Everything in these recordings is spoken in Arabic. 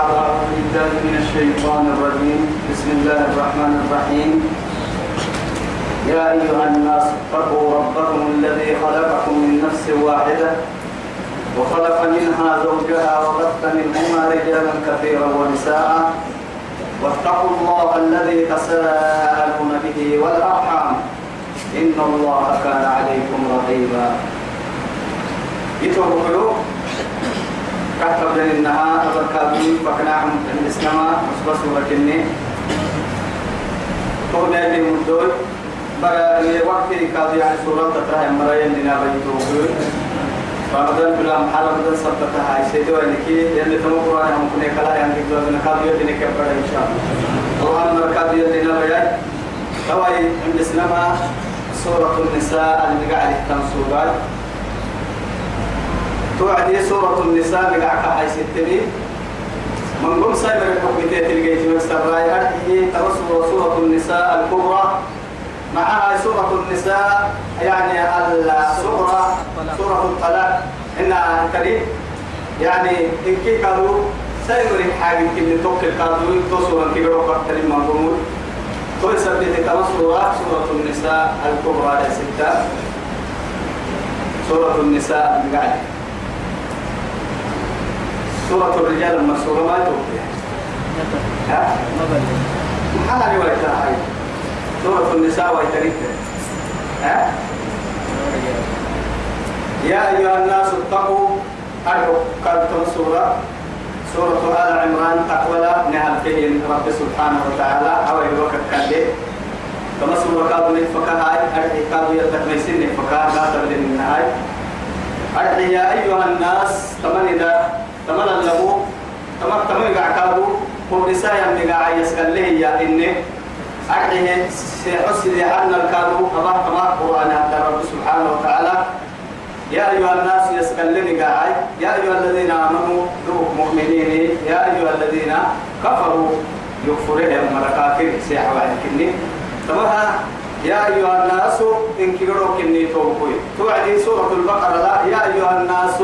أعوذ بالله من الشيطان الرجيم. بسم الله الرحمن الرحيم. يا أيها الناس اتقوا ربكم الذي خلقكم من نفس واحدة وخلق منها زوجها وبث منهما رجالا كثيرا ونساء. واتقوا الله الذي تساءلون به والأرحام. إن الله كان عليكم رقيبا. يتوقعوا كتب لنا النهار أبركابين فكناهم الإسلام أصبص وركني قولنا لي مدول. بقى وقت كاضي يعني سورة تترى مرايا لنا بيتوقعوا رمضان بلا محل رمضان سبتها هاي سيدو انك يلي تمو قرآن هم كنا كلا يعني كده من كاضي يلي كبر إن شاء الله. اللهم مركب يلي نبيا توي عند الإسلام سورة النساء اللي قاعد سورة توعدي سورة النساء قاعد حي ستني. من قم سايبر الحكمتين تلقيت مكسر راي أرحيه توسل سورة النساء الكبرى. معها سورة النساء يعني الصغرى سورة الطلاق. إنها كريم يعني إن كي قالوا سايبر حاجة كي توكل قالوا توصل كي بروح كريم مقبول توي سبت توسل سورة النساء الكبرى يا ستة. سورة النساء قاعد سورة الرجال المسورة ما توقع ها؟ محل ويتها هاي. سورة النساء ويتريك ها؟ يا أيها الناس اتقوا. كنتم سورة. سورة آل عمران تقوى نهل فيه رب سبحانه وتعالى. أو الوقت كان كما سورة كادو نفكها هاي. أرحي كادو يلتك ميسين نفكها لا تبدين النهاية أرحي يا أيها الناس. تمن إذا تمن له تمن تمن قعكادو قبرسا يمني قاع يسكن له يا إني أرحي سيحسد أن الكادو أبا كما قرآن حتى رب سبحانه وتعالى. يا أيها الناس يسكن قاعي يا أيها الذين آمنوا دوك مؤمنين يا أيها الذين كفروا يكفرهم ملكاكر سيحوا عنكني تمام يا أيها الناس إن كيرو كني توقي توعدي سورة البقرة لا يا أيها الناس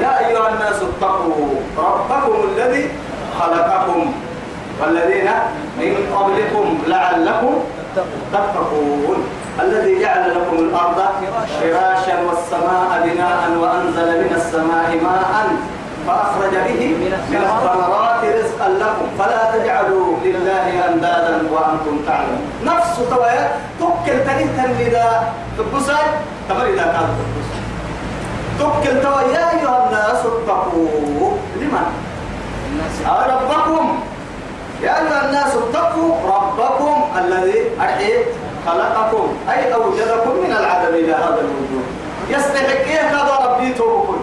يا أيها الناس اتقوا ربكم الذي خلقكم والذين من قبلكم لعلكم تتقون. الذي جعل لكم الأرض فراشا والسماء بناء وأنزل من السماء ماء فأخرج به من الثمرات رزقا لكم. فلا تجعلوا لله أندادا وأنتم تعلمون. نفس توايا تكل تنميدا تبساي تمر إذا كان تبساي تكل توايا يا أيها الناس اتقوا. لمن؟ ربكم. يا أيها الناس اتقوا ربكم الذي أرحيه خلقكم أي أوجدكم من العدم إلى هذا الوجود. يستحق إيه هذا ربي؟ توبكم.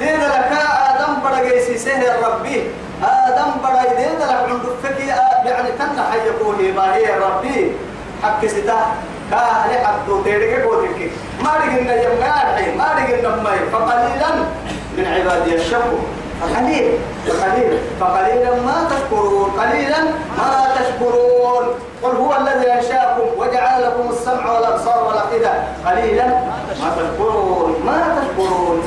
دين لك آدم برقيسي سهر ربي. آدم برقي دين لك عند فكي يعني كان حيقوه ما هي ربي؟ حق ستا كاهل حق تيرك قوتك ما رجعنا يمغار ما رجعنا ماي. فقليلا من عبادي الشكر فقليل فقليل فقليلا ما تشكرون. قليلا ما تشكرون. قل هو الذي أنشأكم وجعل لكم السمع والأبصار والأفئدة. قليلا ما تشكرون ما تشكرون.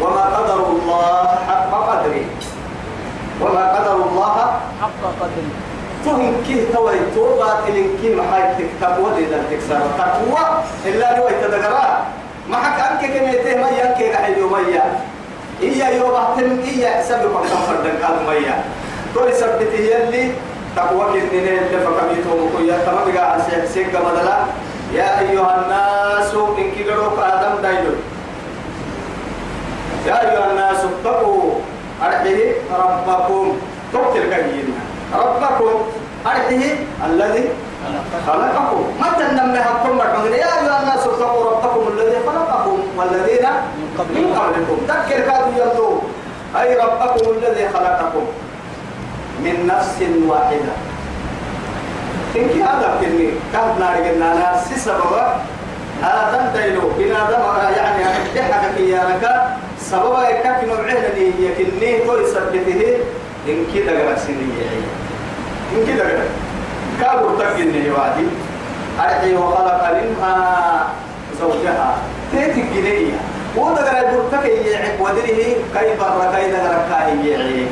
وما قدر الله حق قدره. وما قدر الله حق قدره. تهم كيه توي توبات إلين كيه محاي تكتب ودي ذا تكسر تقوى إلا لو يتدقرا ما حك أنك كميته ما ينكي قحل يوميا إيا يوم أحتم إيا سبب مكتب فردن قال ميا تولي سبته يلي تقوى كنين اللي فكميتهم كويا تمام قاعد سيك سيك مدلا يا أيها الناس إن كيلوك آدم دايلو يا أيها الناس اتقوا أرحيه ربكم تقتل كهينا ربكم أرحيه الذي خلقكم. ما تنمي حكم رحمه يا أيها الناس اتقوا ربكم الذي خلقكم والذين من قبلكم. تذكر كادوا يلدوا أي ربكم الذي خلقكم؟ من نفس واحدة. إنك هذا كني كان ناري قلنا سببا آدم دايلو بنادم يعني أحدحك كيانك سببا يكاك نوعين لي يكني تو يثبته إن كده قرأ سنية. إن كده كابر تقني وادي أرحي وخلق منها زوجها. تيتي الجنية وده قرأ برتك يعيب ودره كي برا كي دقرا كاي يعيب.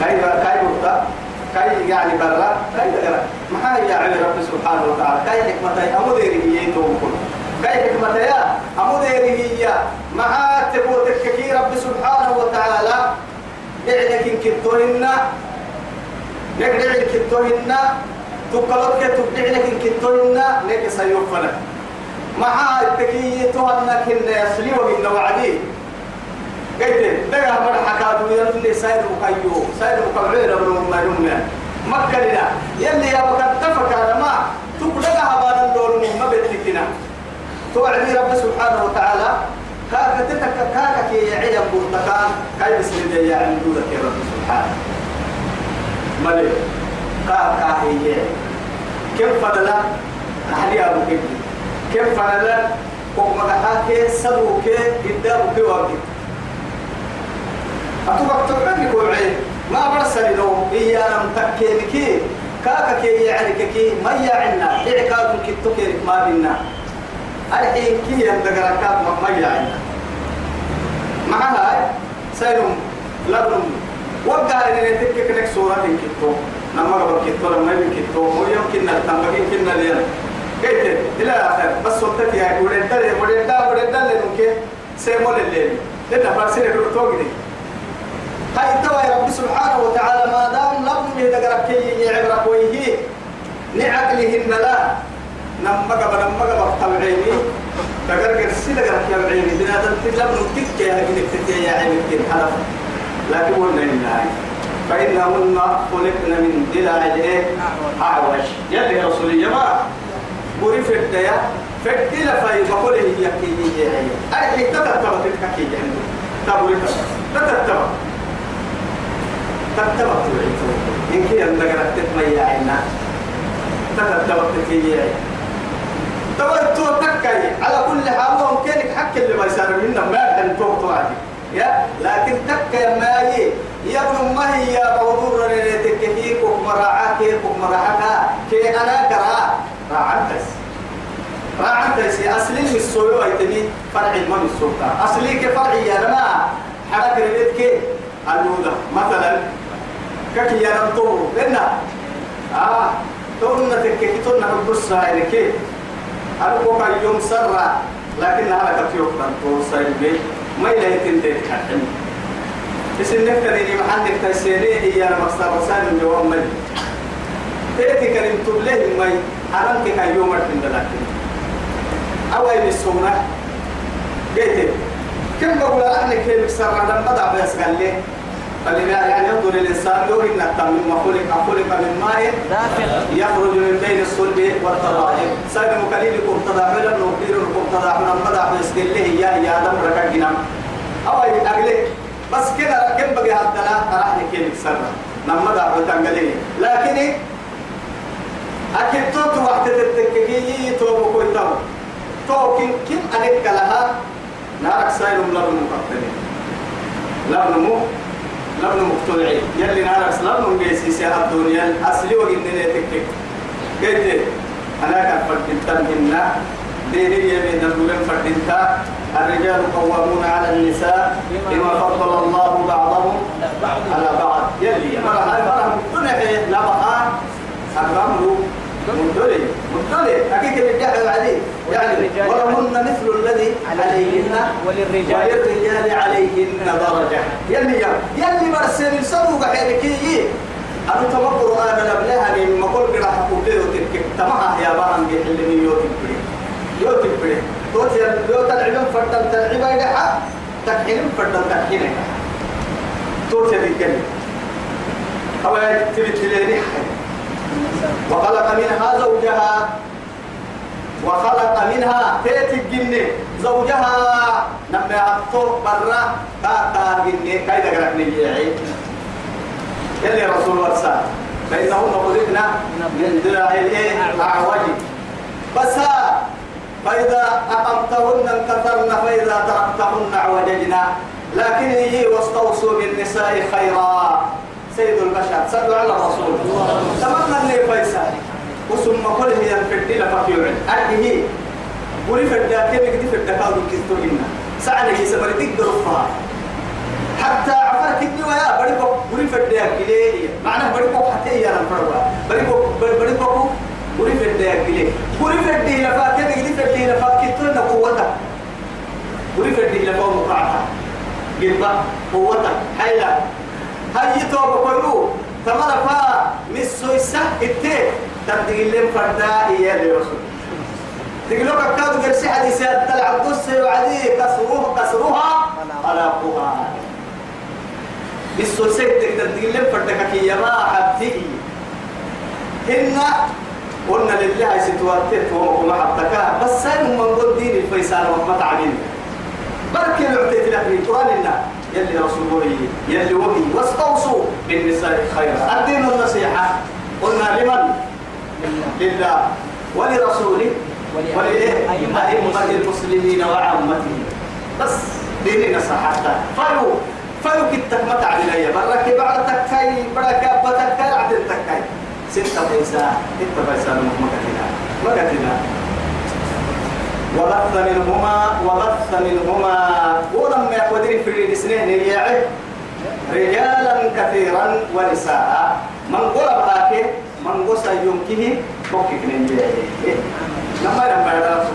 كاي كاي برتا كاي يعني برا كاي دقرا ما هي يعني رب سبحانه وتعالى. كاي حكمة أمو ديري هي توكل. كاي حكمة يا أمو ديري هي ما تبوتك كي رب سبحانه وتعالى. إعلك إن كنتوهن نقدر إن كنتوهن تقلت كتبدع لك نك سيوفنا ما التكية تهنك إن يسلي وإن وعدي. قلت دقا مرحا كادو يلي سايد مكيو سايد مكبعين ابن ما يمنا مكة لنا يلي يا وقت تفك على ما تقلقها هبان الدور ما بتلكنا توعدي رب سبحانه وتعالى كاكا تتك كاكا كي برتقان كاي بسم الله يعني دولك يا رب سبحانه. ملك. كاكا هي. كيف فضلا أحلي أبو كبير كيف فضلا وما حاكي سبوك قدامك وابك أتوقع تقولني كوعي ما برسل له إيا لم تكينك كاكا كي يعني كي. ما يعنا. إعكاد كتوكي ما بينا. الحين كي يندقر كاب ما يعنا. معها سيرم لبنم وقع إن تكك لك سورة كتو نما قبل كتو لما يبين كتو ويمكن نتنبغي كنا لينا كيف إلى آخر. بس صوتك يا ولد دل ولد دل ولد دل نمكن سيمول الليل؟ لأن فرسين الرتوغني هاي توا يا رب سبحانه وتعالى ما دام لم يدقرك كي يعبرك ويه نعقلهن لا. نما قبل نما قبل تبعيني تقرقر سيدة قرق يا بعيني. دنا تلم نتك يا هجنك تتيا يا عينك كين حلف؟ لكن قلنا إنها فإنهن خلقن من ضلع الإيه أعوج. يلي يا رسول الله بوري فديا فدي لفاي بقوله هي كي هي هي أي تتتبع تتكي جهنم تبوري تتتبع تتبع توعيتو إن كي أنك تتميع عنا تتتبع تتكي هي تبرتو تكاي على كل حال ممكنك حق اللي ما يصير منا ما كان تو يا لكن تكا ما هي يا ابن ما هي موضوع تكفيك ومراعاك ومراعاك كي أنا كرا. راعنتس راعنتس أصلي من السويو ايتني فرع ما من السلطة اصلي كفرعي يا ما حركة ريتك الوضع مثلا كي يا رمتو لنا آه. تقولنا تكفي تقولنا البصة كيف أرقوك اليوم سرع لكن هذا كتير. كتير سيد ما إلى تنتهي حتى بس إنك تريني محلك تسيري هي أنا مصدر رسال من جواب ملي. تأتي كريم تبله مي حرمك كان يوم أرتين لكن أول السنة قلت كم بقول أهلك كيف سرع لما بدأ بس قال لي فلذا يعني ينظر الإنسان له إن التم خلق خلق من ماء يخرج من بين الصلب والترائب سيد مكليلكم تداخلا نوكيركم تداخلا مدى بسكين له يا يا دم جنام أو أقلك بس كده كم بقي هدنا راح نكيل سر نما دا بتنقلي لكن أكيد تو وقت تتككي تو بكوي تو تو كم أنك لها؟ نارك سايلم لبن مقتلين لبن مو؟ لبن مقتلعي يلي نارك لبن جيسي سيها الدنيا. أصلي وجنني تكك قلت أنا كان فردتن هنا. ديني يمين الدولين فردتا الرجال قوامون على النساء بما فضل الله بعضهم على بعض. يلي مرة هاي مرة مقتنع. لا بقى. أكرمه مدلي مدلي أكيد الرجال عليه يعني ولهن مثل الذي عليهن وللرجال. وللرجال عليهن درجة. يلي يلي برسل السبوق حيركي. أنا تما قرآن لبلها من مقول راح أقول له تلك تما يا بارم بيحل من يوتي بري يوتي بري توتي يوت العلم فردل تلعب يدحى تكحين فردل تكحين توتي ذيك أو تبت لي وخلق منها زوجها. وخلق منها تيت الجن. زوجها نما عطو برا. كاكا جن. كايدا غرق نجيعي يلي رسول ورسال فإنهن خلقنا من ذراع الأعوج. بس فإذا أقمتهن انكثرن فإذا تركتهن اعوججنا لكن هي واستوصوا بالنساء خيرا. سيد البشر صلوا على الرسول. تمنى اللي فيسال وثم كل هي الفردي لفكيور أرجه ولي فردا كيف يكتب فردا كاو كيستوهن سعنا هي سبرتك درفها حتى عفرك الدنيا يا بري ولي فردا قليه معناه بريكو حتى يا نفروا بريكو بريكو قليه بري في الدنيا لفاك كده قلي في الدنيا لفاك كتر قوتها؟ بري في الدنيا لفاك مقرعتها قلبا قوتها حيلا هاي توبة كلو تمر فا؟ مسويسة التي تبدي اللي فردا إياه لرسول. تقولوا كادو قرسي حديثات تلع القصة وعدي. كسروها. كسروها خلقها بالسوسيت تقدر تقول لهم فردك كي يما حبتي هن قلنا لله ستواتت وما حبتك بس سين من قد دين الفيصل وما تعلم بركي العتيت لك قرآن الله يلي رسوله يلي وهي واستوصوا بالنساء خيرا. الدين النصيحة قلنا لمن؟ لله. ولرسوله. ولأئمة المسلمين وعامته بس دين نصحتا فلو فلو كتك متى علي برك بعد تكاي. برك بتكاي عد تكاي. ستة بيسا ستة بيسا مكتنا مكتنا وبث منهما وبث منهما. ولما يقدر في السنين يعي رجالا كثيرا ونساء. من قرب هاكي من قصى يمكنه بوكك نجيه لما لما يدرس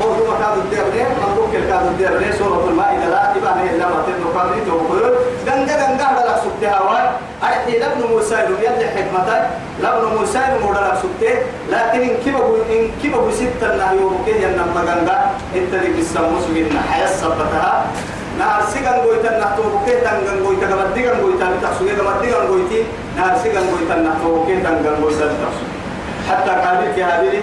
هو هو كادو الدرني من بوكك كادو الدرني سورة المائدة لا إبانه إلا ما تنو قادري توقول دنجا دنجا هذا سته هوا أرحي لابن موسى يلي حكمته لابن موسى مودا لك سته لكن إن كيف إن كيف بستة نهي وبكيه ينما دنجا إنت اللي بيسموه سجن حياة سبتها. نهار سيغان غويتا نحتو بكيه تنغان غويتا كبديغان غويتا بتحسوغي كبديغان غويتي نهار سيغان غويتا نحتو بكيه تنغان غويتا بتحسوغي حتى قابل في هذه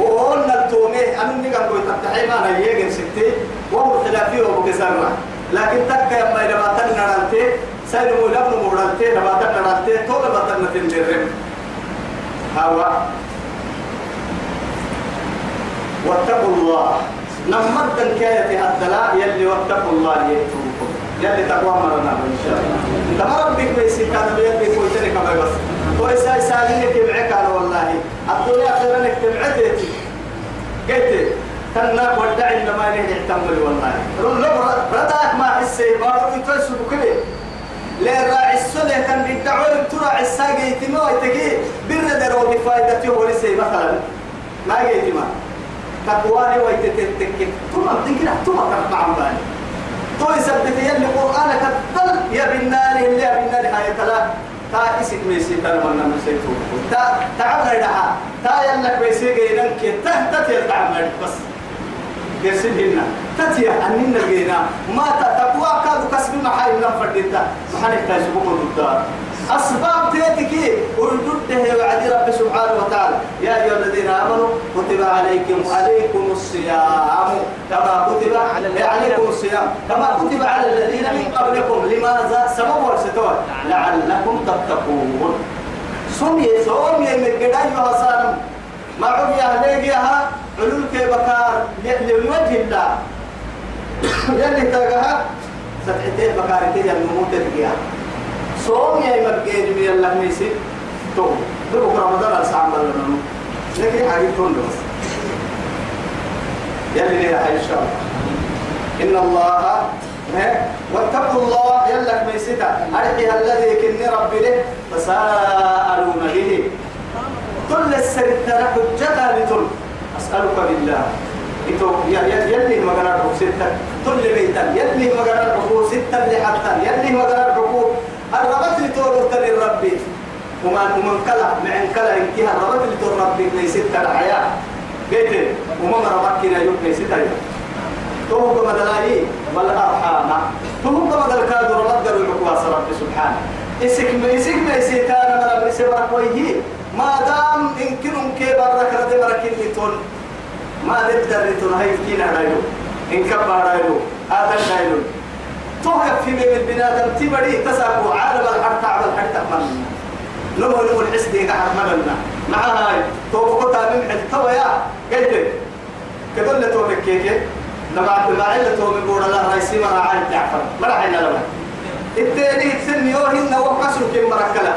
وقلنا التومي أنا نيجا غويتا تحيما أنا يجن ستي وهو خلافي وبكسرنا لكن تكا يما إذا ما سيد مولى ابن مولانتي لما تنا نرانتي طول ما تنا تندرم. هوا. واتقوا الله. نمت كاية الدلاء يلي واتقوا الله يتوبكم يلي تقوى مرنا إن شاء الله. تمام ربك بيسي كان بيلي كويتني كما بس وإسا إساليني تبعك أنا والله. الدنيا خيرا لك تبعتي قلت تنا ودع إنما نهي احتمل والله. لو رداك ما حسي ما يتوسب كده لا راعي السنة؟ كان بيدعوا ترى الساقي يتما يتقي بالردر وبفائدته ولسي مثلا. ما يتما تقواني ويتتتك ثم تنكنا ثم تقطع بالي تو يثبت يلي قرآنك الدل. يا بالنار اللي يا بالنار هاي تلا. تا اسم ميسي تنا من نسيتو تا تعبنا دها تا يلك ميسي جينك تا تا تعمل بس. يرسلنا تتيا أننا جينا ما تقوى كادو كسب محل نفردتا محل يحتاج بكم الدار أسباب تيتك وردده وعد رب سبحانه وتعالى. يا أيها الذين آمنوا كتب عليكم عليكم الصيام كما كتب عليكم الصيام كما كتب على الذين من قبلكم. لماذا سبب ورستوى؟ لعلكم تتقون. سمي سمي من قدام وصارم ما عمي أهليها علول كي بكار. لوجه الله. يلي تلقاها ستحتين بكار كي ينموت تلقيها. صوم يا مبقين من الله ميسي. تو دو رمضان الساعة لنا. لكن تون بس يلي لها إن شاء الله إن الله واتقوا الله يلك ميسيتا أرحي الذي كن ربي له فسألون به. كل السرد حجتها لتل أسألك بالله. يلي مقرر حقوق ستة. كل بيتا يلي مقرر حقوق ستة اللي حتى يلي مقرر حقوق الربط لتور تل ربي وما ومن كلا معن كلا انتهى الربط لتور ربي لي ستة الحياة قلت وما ربط كنا يوم لي ستة توه كما دلائي والأرحام. توه كما دل كادر قالوا العقواس ربي سبحانه. إسك ما إسك ما يسيتانا مرة بسبرك ويه ما دام يمكنهم كي برك رد برك اللي تون ما نقدر تون هاي كينا رايلو إن كبر رايلو هذا رايلو توقف في من البنادم تبري تساقو عالم الحرب تعب الحرب تقمن نمو نمو الحس دي قحر ملنا مع هاي توقف تابين حل توا يا. قلت كدل تومك كيكي ما علا تومك بورا الله رايسي مرا عين جعفر. مرا عين لما التاني تسمي يوهن وقصر كم مركلا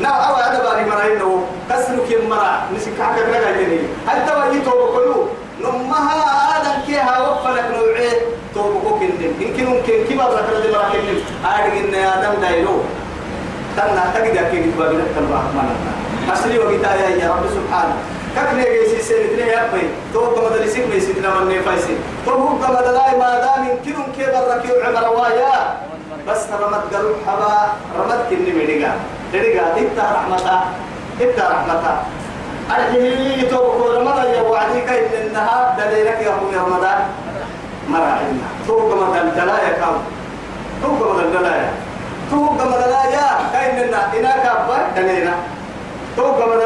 نا أو هذا باري مرا إنه كسر كم مرا. نسيك حاجة كذا جني هل توا يتوب كلو؟ نمها هذا كيها وفلك نوعيه يمكن ممكن كبر لك الذي مرا كنن أرجع إن آدم دايلو. تنا تجد كي تبغى تبغى ما أصلي وقتها يا رب سبحانه ككني جيسي سيدنا يا أبي تو كم درسك ما يسيدنا من نفايسي تو هو كم دلاي ما دام يمكنهم كي بركي عمر وايا بس رمت قلب حبا رمت كني مديقا مديقا إنت رحمتا إنت رحمتا. أرحيه تو رمضان يا وعدي كاين إنها دليلك يا رمضان. مراعينا تو كم دلايا كم تو كم دلايا. تو كم دلايا. كاين إننا إنا كابا دليلنا تو قبل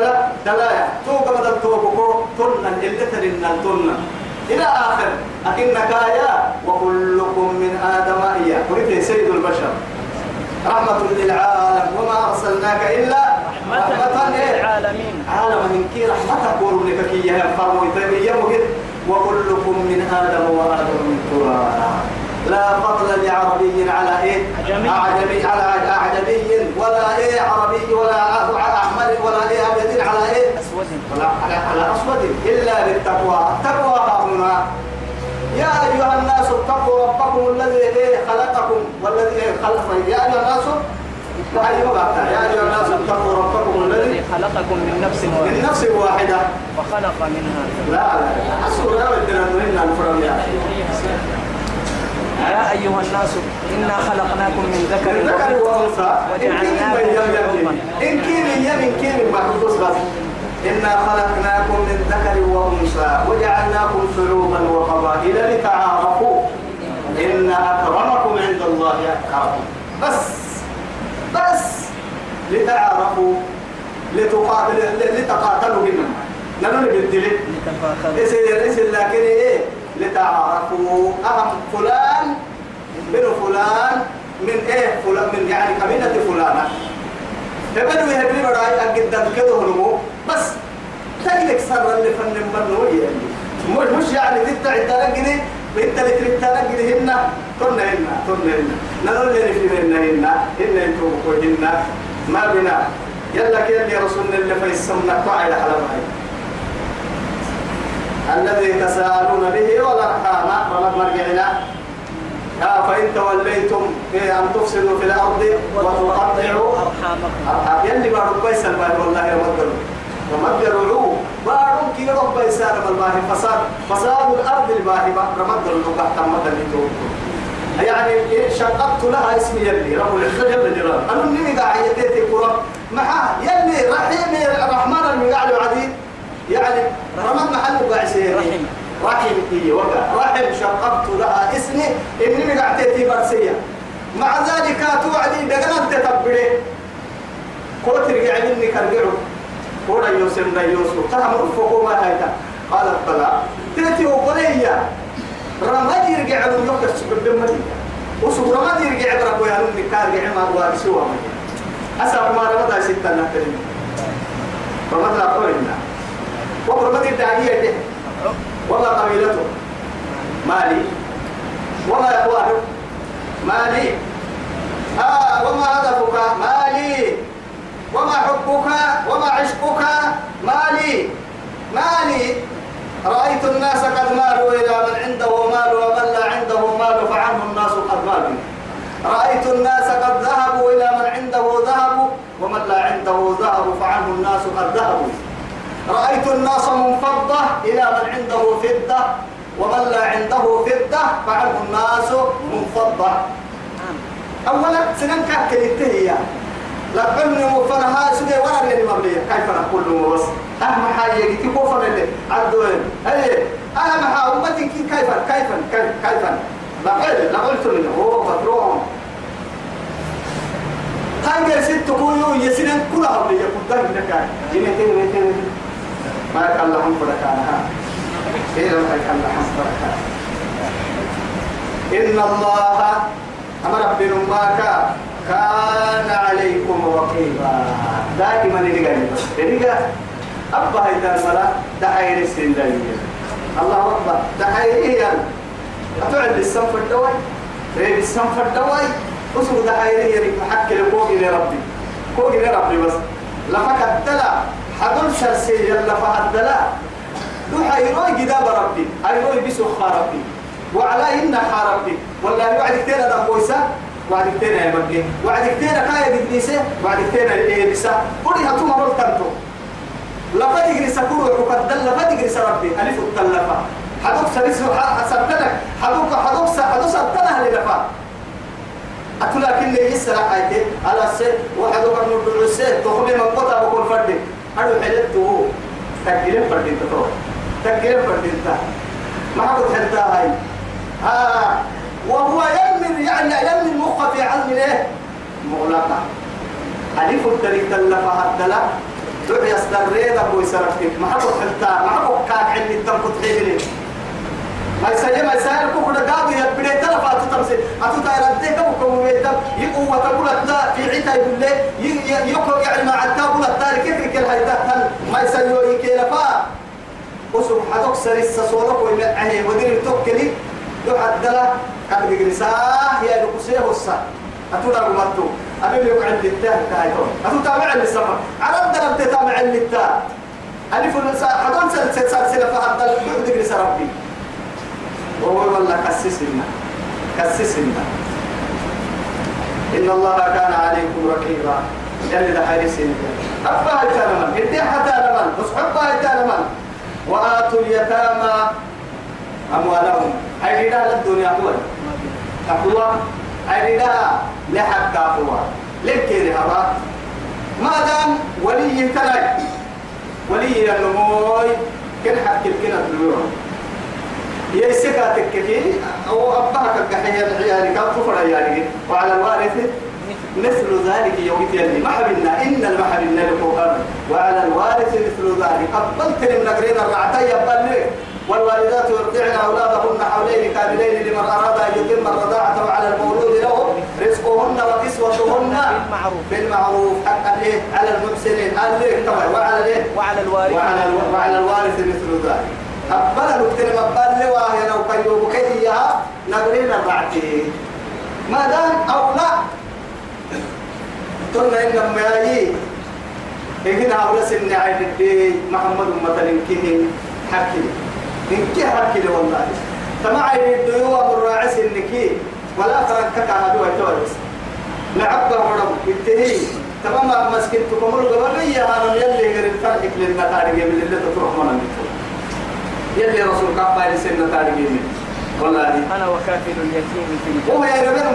دلايا. تو قبل توبكو. تنا اللي ترنا تنا إلى آخر. أكنك يا وكلكم من آدم إياه. قلت سيد البشر. رحمة للعالم. وما أرسلناك إلا رحمة للعالمين. عالم من كي رحمتك وربك كي يا فرمو وكلكم من آدم وآدم من تراب لا فضل لعربي على إيه؟ عجمي. أعجمي على أعجمي. ولا إيه عربي ولا أحمر ولا إيه أبيض على إيه؟ أسود. ولا على على أسود. إلا بالتقوى. التقوى هنا يا أيها الناس اتقوا ربكم الذي إيه خلقكم والذي إيه خلق يا أيها الناس يا أيها الناس اتقوا ربكم الذي خلقكم من نفس من واحدة نفس واحدة. وخلق منها لا لا أسود يا ودنا نرينا الفرم يا يا أيها الناس إنا خلقناكم من ذكر من وأنثى. وجعلناكم من شعوبا إن كين يم إن كين محفوظ بس. إنا خلقناكم من ذكر وأنثى وجعلناكم شعوبا وقبائل لتعارفوا. إن أكرمكم عند الله أتقاكم لتعارفوا لتقاتل لتقاتلوا بنا. نحن بالدليل لتفاخروا اسل لكن إيه؟ لتعرفوا. أهم فلان من فلان من إيه؟ فلان من يعني قبيلة فلانة. تبدو يهبلي براي أجد كده هنمو بس تجلك سر اللي فن منو يعني مش يعني تتع التلقني انت اللي تتلقني هنا كنا هنا كنا هنا. نقول اللي في هنا هنا هنا أنتم هنا. ما بنا يلا كده يا رسول الله فيسمنا قاعدة على هاي الذي تساءلون به والأرحام. رمض مرجعنا يا فإن توليتم أن تفسدوا في الأرض وتقطعوا أرحامكم. أرحام يلي بارو كويس الباب والله رمضوا رمضوا بارو كي رب يسار الباه فساد فساد الأرض الباه رمضوا الربع تمت اللي يعني شققت لها اسم يلي رب العزة جل جلاله أنا مني قاعد يديتي كرة. معاه يلي رحيم الرحمن المقعد عديد يعني رمض محل قاعد رحم. رحم إيه وقع. رحم شققت لها اسمي. إني مقعتي برسية. مع ذلك توعدي دقنا تتبري قلت رجع مني كرجعه. كورا يوسف يوسف تهم فوق ما هيدا. قالت بلا تأتي وقليا رمض يرجع له يوكس بالدم وسوق رمض يرجع بركو يا نمي كارجع ما هو سوى أسأل ما رمض ستة نحترم رمض لا قولنا وقربت الداعية ده وما قبيلته. مالي. وما إخوانه. مالي. آه وما هدفك؟ مالي. وما حبك؟ وما عشقك؟ مالي. مالي. رأيت الناس قد مالوا إلى من عنده مال ومن لا عنده مال فعنه الناس قد مالوا. رأيت الناس قد ذهبوا إلى من عنده ذهب ومن لا عنده ذهب فعنه الناس قد ذهبوا. رأيت الناس منفضة إلى من عنده فضة ومن لا عنده فضة فعنه الناس منفضة. أولا سنن كاكل هي. علمي وفرها سيدي ورا اللي مبلية كيف نقول له بس؟ أهم حاجة يجي كوفر اللي عدوين. هي أهم حاجة. أمتي كيف كيف كيف كيف كيف؟ لا قل لا قلت منه هو فتروهم هاي ست كويو يسنن كلها بلية قدام لك. جنتين ويتين ما كان لهم فركانها إيه لم يكن لهم فركانها إن الله أمر بنماك كان عليكم رقيبا. دائما اللي قال أبا هيدا الملا دعير السن الله أكبر دعير إيه يعني؟ أتعد السنف الدواي ريب السنف الدواي أسر دعير يريك محكي لقوق إلى ربي. قوق إلى ربي بس. لفك الدلا. حدل شرسي يلا فهدلا دو حيروي جداب ربي. حيروي بسخ ربي. وعلى إن ربي. والله يوعد كتير هذا كويسة وعدك تينا يا مجي وعدك تينا كايا قديسة وعدك تينا بسا قولي هتوما مرتنتو لقد يجري كروع وقدل لقد يجري ربي. ألف التلفة. حدوك سريس حسبتك. حدوك حدوك حدوك سبتنا للفا أتلا كل يسرع عيتي على السيد وحدوك من السيد تخلي من قطع بكل فرد. أنا حلته تكلم فردين تطور تكلم فردين تا ما قلت حتى هاي. ها وهو يلمن يعني يلمن المخ في عزم الايه مغلقة. ألف الطريق تلفا حتى لا دعي استريد أبو يسرقك ما حبك حتى ما حبك كاك الدم كنت حيبلي ما يسجل ما يسجل كوكو دقاضي يبدي تلفا تتمسي أتو تاير الدين كوكو ويدم يقوى وتقول التا في عتا يقول لي. يقوى يعني ما عتا قول التا كيف كل هاي ما يسجل يكيلفا وسب حدوك سريس صورك ويمعه ودير توكلي. يحدلا قد بجرساه يا لقسيه والسا أتونا قمتو أبي ليك عند التاه تايتون أتو تابع للسفر. على الدرب تتابع للتاه ألف النساء حدون سلسلة سلسلة فهد البعد جرس ربي. وهو والله كسسنا. كسسنا. إن الله كان عليكم رقيبا. يلي ده حارسين أبا يتالمن إدي حتى لمن أصحبها يتالمن وآتوا اليتامى. أموالهم. أي لا الدنيا هو. تقوى. أي لا لحق قوة لكن هذا. ما دام ولي تلك. ولي النموي كن حق الكنا الدنيا. يسكا تككي أو أباك الكحية العيال كم كفر يعني وعلى الوارث. مثل ذلك يوم يلي محبنا إن المحبنا لفوقنا وعلى الوارث مثل ذلك. قبلت من نقرين الرعتي يبلغ والوالدات يرضعن أولادهن حولين كاملين لمن أراد أن يتم الرضاعة وعلى المولود له رزقهن وكسوتهن بالمعروف. بالمعروف. حقا إيه؟ على المحسنين. قال ليه طبعا. وعلى ليه وعلى الوارث وعلى ألو... وعلى الوارث مثل ذلك. أبلا نكتن مبال لواهي لو كيوب كيها نقرين الرعتي ما دام أو لا. قلنا إن ما يجي هنا أولا سن عين الدي محمد مثلا كه حكي. إن كه حكي والله تما عين الديوة مراعس إنك ولا فرنكك هذا ويتورس لعبة ورم. انتهي تمام مسكين تكمل قبلية أنا يلي غير الفرق لنا تاريخ من اللي تروح نتو يلي رسول كفا لسنة تاريخ من والله. أنا وكافل اليتيم في الجنة هو يا ربنا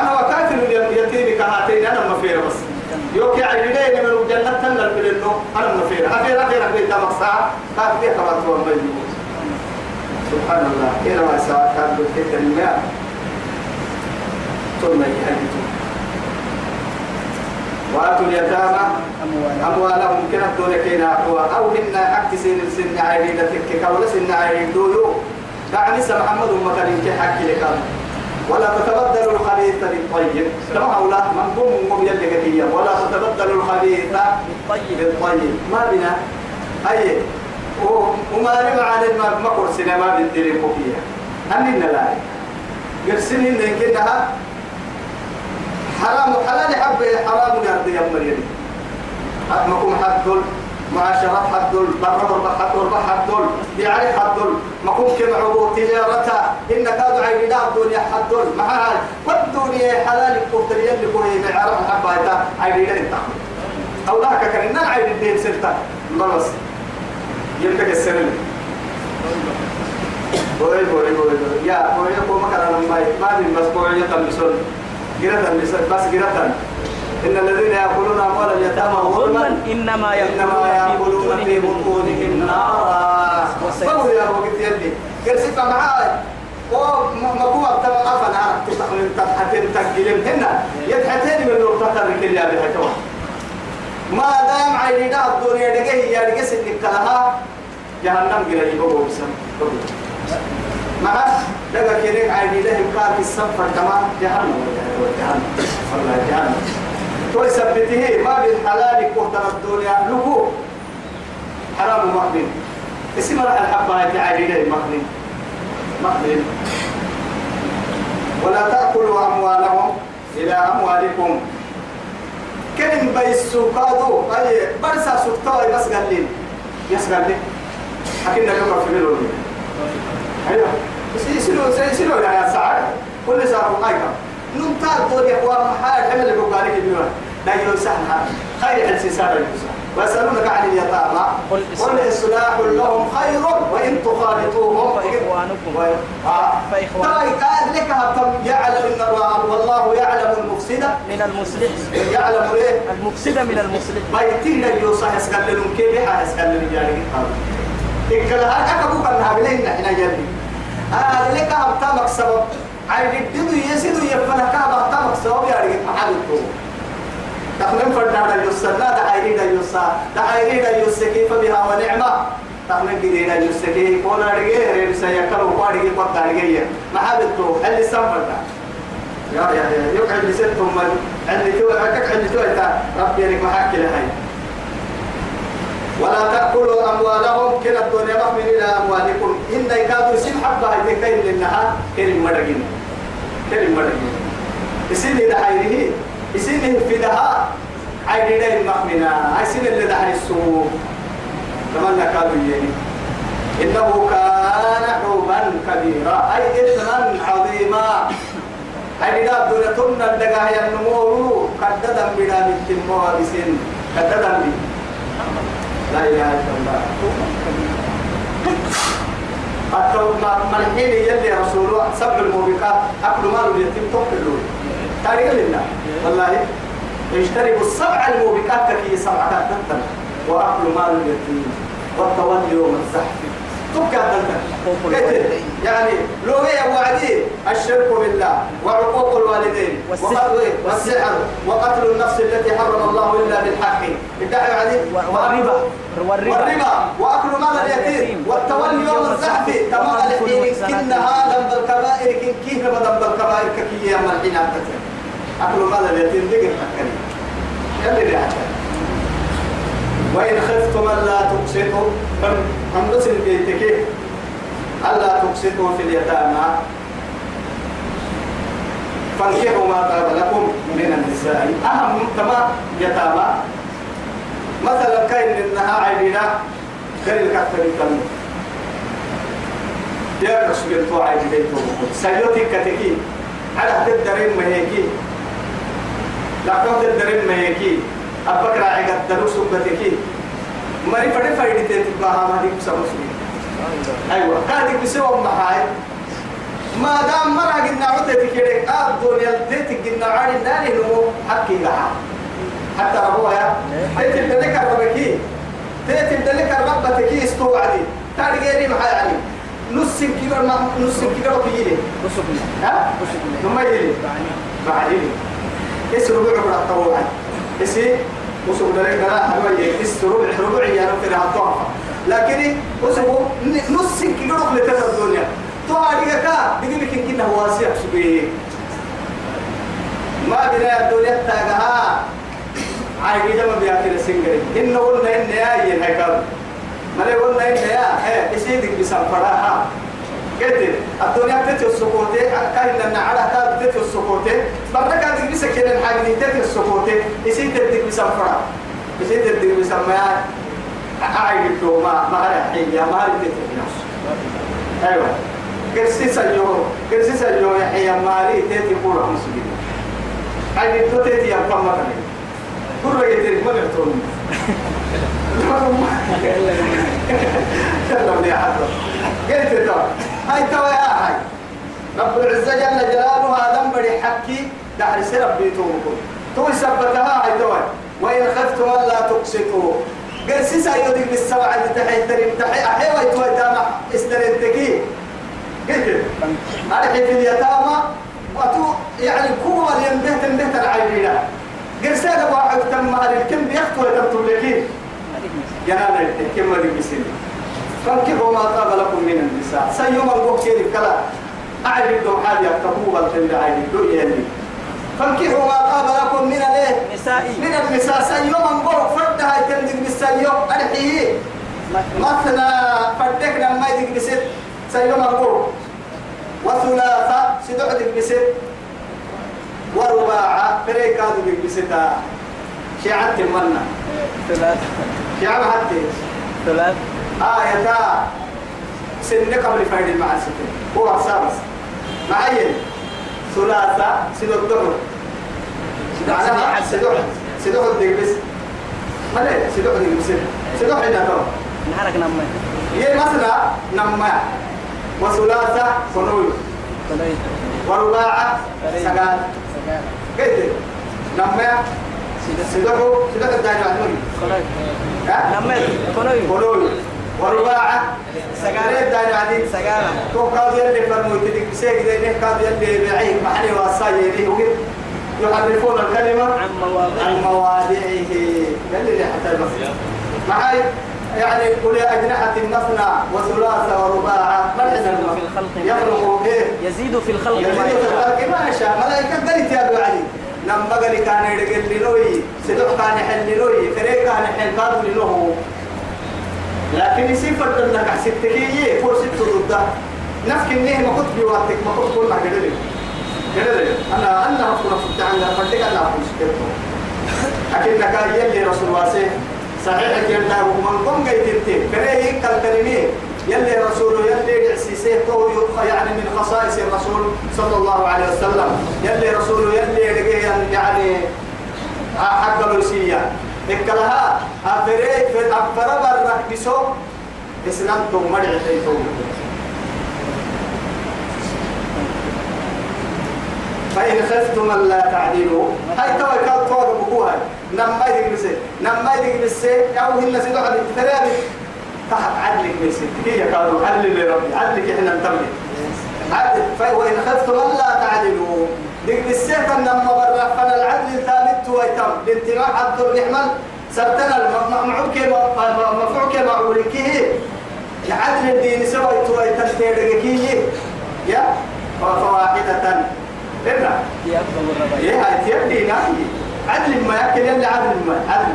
أنا وكاتل اليتيم كهاتين. أنا مفير بس. يوكي عيدين من الجنة تنل في النو أنا مفير. أفير أفير أفير تمسا كافي كما تقول سبحان الله. كنا ما سوا كان بالكتر الماء ثم يهدتم وآتوا اليتامى أموالهم كنا دون كينا أقوى. أو هن حق سن سن عيدة تكك ولا سن عيدة دولو. دعني محمد مثلا كي حكي لك. ولا تتبدلوا الخبيث بالطيب كما أولاد من قوم قوم كثير ولا تتبدلوا الخبيث بالطيب ما بنا؟ أي وما لم عن ما ما قرسنا ما بنتري فيها أننا لا قرسني إن كنها حرام حلال حب حرام يرضي يوم اليد أتمكم حد معاشرات حد برر حد حد يعني حد ما كن كم عبور تجارتها إن كادوا عيننا الدنيا حد معها والدنيا حلال قلت لي اللي كوي معرف حبايتا عيننا انت أو ذاك كان إننا عين الدين سلطة. بس. يمكن السنة. بوي بوي بوي يا بوي ما كان ما ما من بس بوي يتلبسون جرة بس جرة إن الذين يأكلون أموال اليتامى ظلما إنما إنما يأكلون في بطونهم. نارا. فهو يا وقت يلي كرسي معاي. ومقوم أبتما أفنا تتحمل تتحتين تقلم هنا يتحتين من نقطة الرجل يا بحكوة ما دام عيني دا الدنيا دقيه يا دقيه سنك لها. جهنم قرأي بقو بسم ما دقا كيريك عيني له كاك السفر كمان. جهنم جهنم والله جهنم. ويثبته ما بالحلال كهتر الدنيا. لكو حرام مقبل اسم الحبة هاي عيني مقبل مقبل ولا تأكلوا أموالهم إلى أموالكم. كلم بيسو كادو أي برسا سكتاي بس قال لي. يس قال لي. حكينا في بلوني أيوة. يسلو يسلو يا سعد. كل ساعة قايمة نمتار دول يا محال حمل بقالك اليوم لا يوسعنا خير حل سارة يوسع ويسألونك عن اليتامى. قل إصلاح لهم خير وإن تخالطوهم فإخوانكم. فإخوانكم. لك يعلم إن الله والله يعلم المفسد. من المصلح يعلم إيه؟ المفسد من المصلح بيتين يوسع يسكن لهم كيف يسكن لهم جاري إكلها أكبوك أنها بلين إحنا جاري آه لك هبتمك سبب. عيد الدنو يزيدو يفنك هبتمك سبب يعني. محلتو تخمن فردنا يوسا لا دعيري دا يوسا دعيري دا يوسا كيف بها ونعمة؟ تخمن قدي دا يوسا كيف؟ كونا رجيه ريب سيكلو قاري قد رجيه محبتو اللي سنفرنا يا يا يا يقعد لسنتم من اللي تو عكك اللي تو ربي لك محكي لهاي ولا تأكلوا أموالهم كلا الدنيا مخمن إلى أموالكم. إن يكادوا يسين حبة هيتكين للنهار كلمة مرقين كلمة مرقين يسين دحيره يسين في دها عيد دين مخمنا. يسين اللي دحي السوق كمان كادوا يجي إنه كان حوبا كبيرا. أي إثما عظيما. أي لا دون تمنا لقاه ينمو قددا بلا بالتمو بسن. قددا بي. لا إله إلا الله. أتو ملحين يلي رسوله. سبع الموبقات. أكل مال اليتيم تقتلون تاريخ لله والله اجتنبوا السبع الموبقات كي سبعة تتم وأكل مال اليتيم. والتولي يوم الزحف. دلتا يعني لو هي وعدي الشرك بالله وعقوق الوالدين والسحر. وقتل النفس التي حرم الله إلا بالحق. ادعي وعدي. والربا. والربا. وأكل مال اليتيم. والتولي يوم الزحف. تمام الحين كنها ذنب الكبائر. كن كيف ذنب الكبائر؟ ككي يوم الحين أتتر. أكل مال اليتيم. دقر حكري يلي وإن خفتم ألا تقسطوا هم بس بيتك؟ ألا تقسطوا في اليتامى. فانكحوا ما طاب لكم من النساء. أهم تما يتامى. مثلا كاين إنها عيبنا غير الكثر الكلمة يا رسول الله عيب بيته سيوتي كتكي. على تدرين ما هيكي. لا تدرين ما هيكي. أبك راعي قد دروس بتكي مري فدي فايدة تبقى ما دي بسمسني أيوة كادي بسوا محاي ما دام مرة قلنا عدة كده آه الدنيا ديت قلنا عادي ناني نمو حكي لها حتى أبوها تيت الدلك الربكي تيت الدلك الربتكي استوعدي تاري غيري محاي علي نص كيلو ما نص كيلو بيجي رسبنا ها رسبنا ثم يجي بعدين اسم ربع ربع طوعا اسم وسوق درك لا هو يكس ربع ربع يا رب في الطاقة لكن وسوق نص كيلو لتر الدنيا. تو عليك كا دقي لك كنا واسع سبيه ما بنا الدنيا تاجها عايز جمع بيأكل سنجري إن قلنا إن يا ينهكر ما قلنا إن يا إيه إسيدك بسافرها قلت الدنيا تتي السكوتة كاين لنا على كاد تتي السكوتة. برنا كاد بس كده الحاجة دي تتي السكوتة. يصير تديك بسفرة يصير تديك بسماء أعيد تو ما ما هذا حيا ما هذا تتي ناس أيوة. قرسي سجوا قرسي سجوا يا حيا مالي تتي كورة مسجد أعيد تو تتي يا فما كده كورة يتري ما نفتون كلام يا حضر قلت تو هاي تو يا هاي رب العزة جل جلاله هذا بدي حكي دحر سرب بيتوكم تو سبتها هاي تو وإن خفتم ألا تقسطوا قال سيسا يوديك بالسبعة اللي تحي تريم تحي. أحي ويتوى تاما استرنتكي قلت هذا في اليتامى. وتو يعني كوما ينبهت انبهت العيبين قال سيدا واحد تم هذه الكم بيختوا يتمتوا لكين جنانا كم ولي بسنين فانكحوا ما طاب لكم من النساء. سيوم الوقت كلا. أعرف الدو حاجة تقوى التنبي عيد الدو يلي فانكحوا ما طاب لكم من الايه نسائي من النساء. سيوم الوقت فردها يتنبي بالسيوم أرحيه مثنى فردك لما يدك بست سيوم الوقت وثلاثة سدعدك بست ورباعة بريكادو بك بستا شيعان تمنى. ثلاث شيعان حتى ثلاث آية. سن قبل فايد مع الستين هو سابس معين. ثلاثة. سيدو الدهر. معناها سيدو سيدو الدقبس ما ليه؟ سيدو الدقبس سيدو حين تو نحرك نمي هي مثلا نما وثلاثة كنوي ورباعة سقال كيف نما الدايما كنوي ها؟ نمي كنوي كنوي ورباعة. سقال الدايما سجال تو كاد يلي فرمو تدك سيك ذي نه كاد يلي بعيد محلي وصاي يلي وقت يحرفون الكلمة عن مواضيع عن مواضعه. يلي حتى المصير معي يعني قل أجنحة مثنى وثلاثة ورباعة. ما الحزن في الخلق. يخلق يزيد في الخلق. يزيد ما في الخلق. ما يشاء ملائكة قلت يا أبو علي. لما قال كان يدقل لنوي سدح كان يحل لنوي فريق كان يحل كادو لنوه لكن إنك حسيتك هي فور ست ضد نفك النيه ما كنت بيواتك ما كنت كل ما كده كده أنا أنا اكون في عندنا فردك أنا اكون شكرته لكنك يلي رسول الله صحيح كده ومن قم جيت انت كره كالكلمه يلي رسول يلي عسيسه قول يعني من خصائص الرسول صلى الله عليه وسلم. يلي رسول يلي يعني حق الوسية إكلها أفري في أفر برك بسو. إسلام تو مرع تيتو فإن خفتم ألا تعدلوا. هاي توا كان طور بكوها نما يدق بس نما يدق بس أو هن سيدو عن الثلاثة. تحت عدلك بس هي قالوا عدل لربي. عدلك إحنا عدل. فإن خفتم ألا تعدلوا. دق بالسيف أنما برا فن العدل ثابت ويتم لانتماء عبد الرحمن سبتنا المعوك مفعوك معولكه عدل الدين سوى تويتم تيرجكيه يا؟ فواحدة. الربايع إيه هاي تيبدي ناهي عدل ما يأكل يلي عدل ما عدل.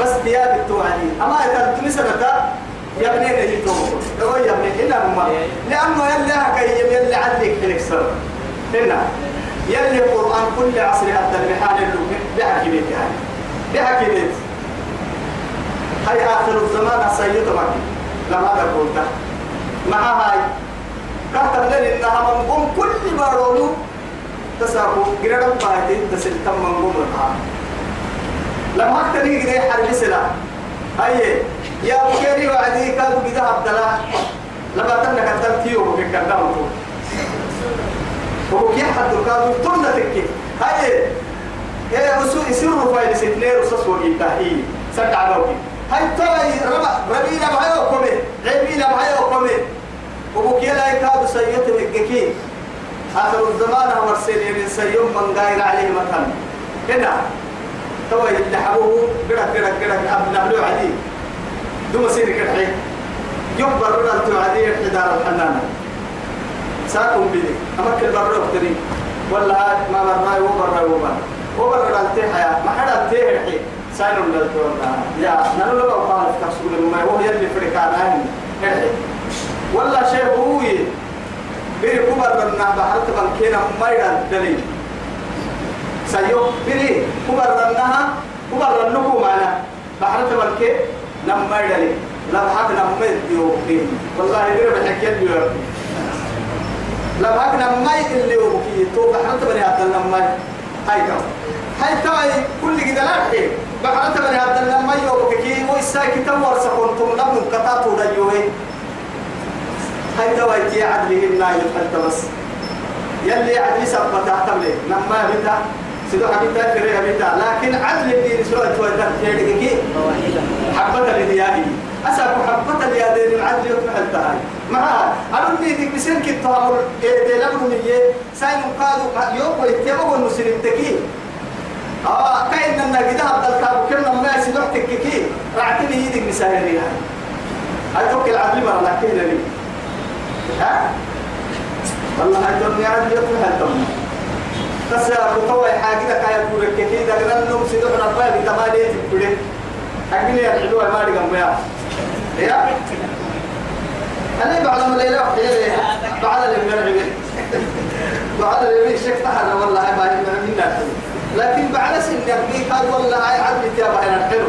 بس ثياب التوعدي. أما إذا تنسبتا يا ابني نجي توم لو يا ابني إلا ما لأنه يلي هكي يلي عدلك تنكسر إنا يلي القرآن كل عصر حتى المحان اللي بحكي بيت يعني. بحكي بيت. هاي آخر الزمان السيد مكي. لما هذا قلت مع هاي. كتب لنا إنها منقوم كل ما رولو تساقو. قرر باهتي تسل تم منقوم لها. لما أكتني قد حرب سلا. هاي. يا بكيري وعدي كادو بدا عبدالله لما تنك التلتيو بكردام هو كي حد كادو تمنا تكي هاي هي أسو يسير فايل ستنير وسوس وقيتا هي سكع روكي هاي ترى ربا ربينا بهاي وكمي عيبينا بهاي وكمي وبكي لا يكاد سيئة مككي آخر الزمان هو السنين سيوم من غير عليه مثلا هنا تو يدحبوه قرق قرق قرق. أبن أبلو عدي. دوما سيري كرحي يكبر رنا التوعدي احتدار الحنانة ساكم بدي أمك البرو اختري ولا ما مرنا وبرنا وبرنا وبرنا التحيا ما حدا التحيا ساينو للتوعد يا نحن لو في تحسبون ما هو يلي فريقان ولا شيء هو بيري كبر بنا بحرت بنكينا مايدا دليل سيو بيري كبر بناها كبر بنكو معنا. بحرت بنكي نم مايدا لي لا بحق نم ميديو والله بيري بحكي يديو بحق نم ماي اللي هو كي تو بحرت بني عبد النم ماي هاي كم. هاي تاي كل كده لا حي بحرت بني عبد النم ماي وكي ويساكي تمور سكنتم نبن كتاتو ديوه. هاي تويتي عدله الناي الحلت بس. يلي عدلي سبت تحتمل لما بتا سيدو حبيتا كريه بتا لكن عدل الدين تويتا تيريكي واحدة حبة لديائي أسأل حبة ليادين العدل يتمحل تهاي أنا ديك بسنك التهامل إيه لابد نيجي ساين قادو يوم ويتيبو المسلم تكي. آه كأن النجدة عبد الكاب كنا ما سيدو تككي رعتني يدك مساهرين هاي. توكل العدل مرة لكن لي. ها؟ والله الدنيا عاد يطلع هالدم بس كتوه حاجة كاي يقول لك كذي ده كنا نوم سيدو حنا باي بتمالي تقولي أجني يحلو ما دي جنبي يا. أنا بعد ما ليلة وحيلة بعد اللي بنرجع بعد اللي بيشك تحر والله ما منا لكن بعد سن يبقي قال والله هاي عدل تيابا هنا حلو.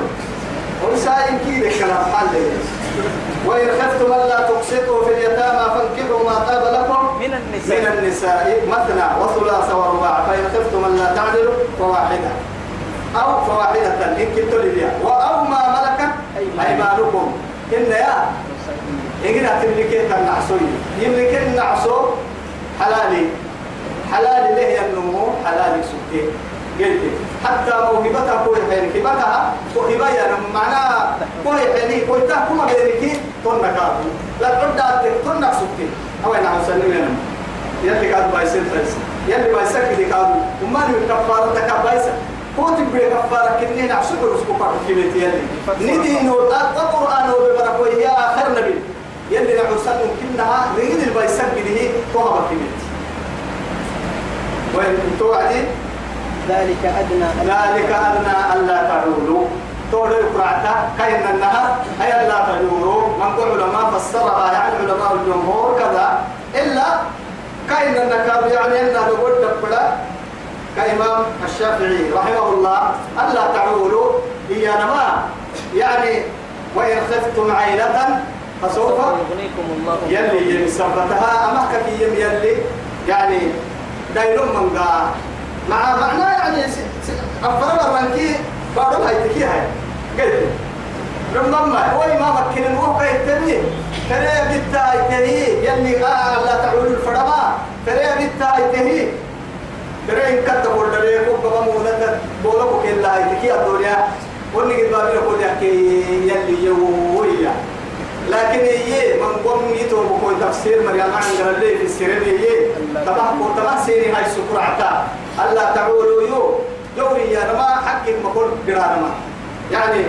وساين كيد الكلام؟ حال وإن خفتم ألا تقسطوا في اليتامى فانكحوا ما طاب لكم من من النساء. النساء مثنى وثلاث ورباع. فإن خفتم ألا تعدلوا فواحدة. أو فواحدة. إن كنتم ملكت أيمانكم. إن يا إن تملكي النعسوي يملكي النعسو حلالي. حلالي له النمو حلالي سكتي قلت حتى موهبتها كوي حين هبتها وهبة يعني معناها كوي حيني. كوي تا كما بينك تنك لا تعد تنك سكتي أو أنا مسلم لنا يلي كاد بايسين فايس يلي بايسك دي كادو. وما ني كفارة تك كفارة كني نعسو برسكو بارك كيمتي يلي ندي نو القرآن وبركو يا آخر نبي يلي نعسن كنها ريد البايسك دي توها كيمتي وين توعدي ذلك أدنى ذلك أدنى ألا تعولوا تقول القرعة كأن النهر أي ألا تعولوا من قول علماء فسرها يعني علماء الجمهور كذا إلا كأن النكاب يعني أنه دبلا كإمام الشافعي رحمه الله ألا تعولوا هي نما يعني وإن خفتم عيلة فسوف يغنيكم الله يلي سبتها. أمحك يم يلي يعني دايلون من قا مع معناه يعني أفرد الرنكي بعضهم هاي تكي هاي. قلت رمما هو ما مكن الموقع التاني فريا بيتا يتهي يلي آه لا تعول الفرما. فريا بيتا يتهي إن كنت قول لك وقبا مولد بولك كلا هاي تكي الدنيا وني قد بابي نقول يا يلي يوويا لكن هي من قوم يتو بكون تفسير مريم عن قال لي في السيرين هي تبع تبع سيري هاي سكرعتا الله تعولوا يو دوري يا نما حق مقول قرانا يعني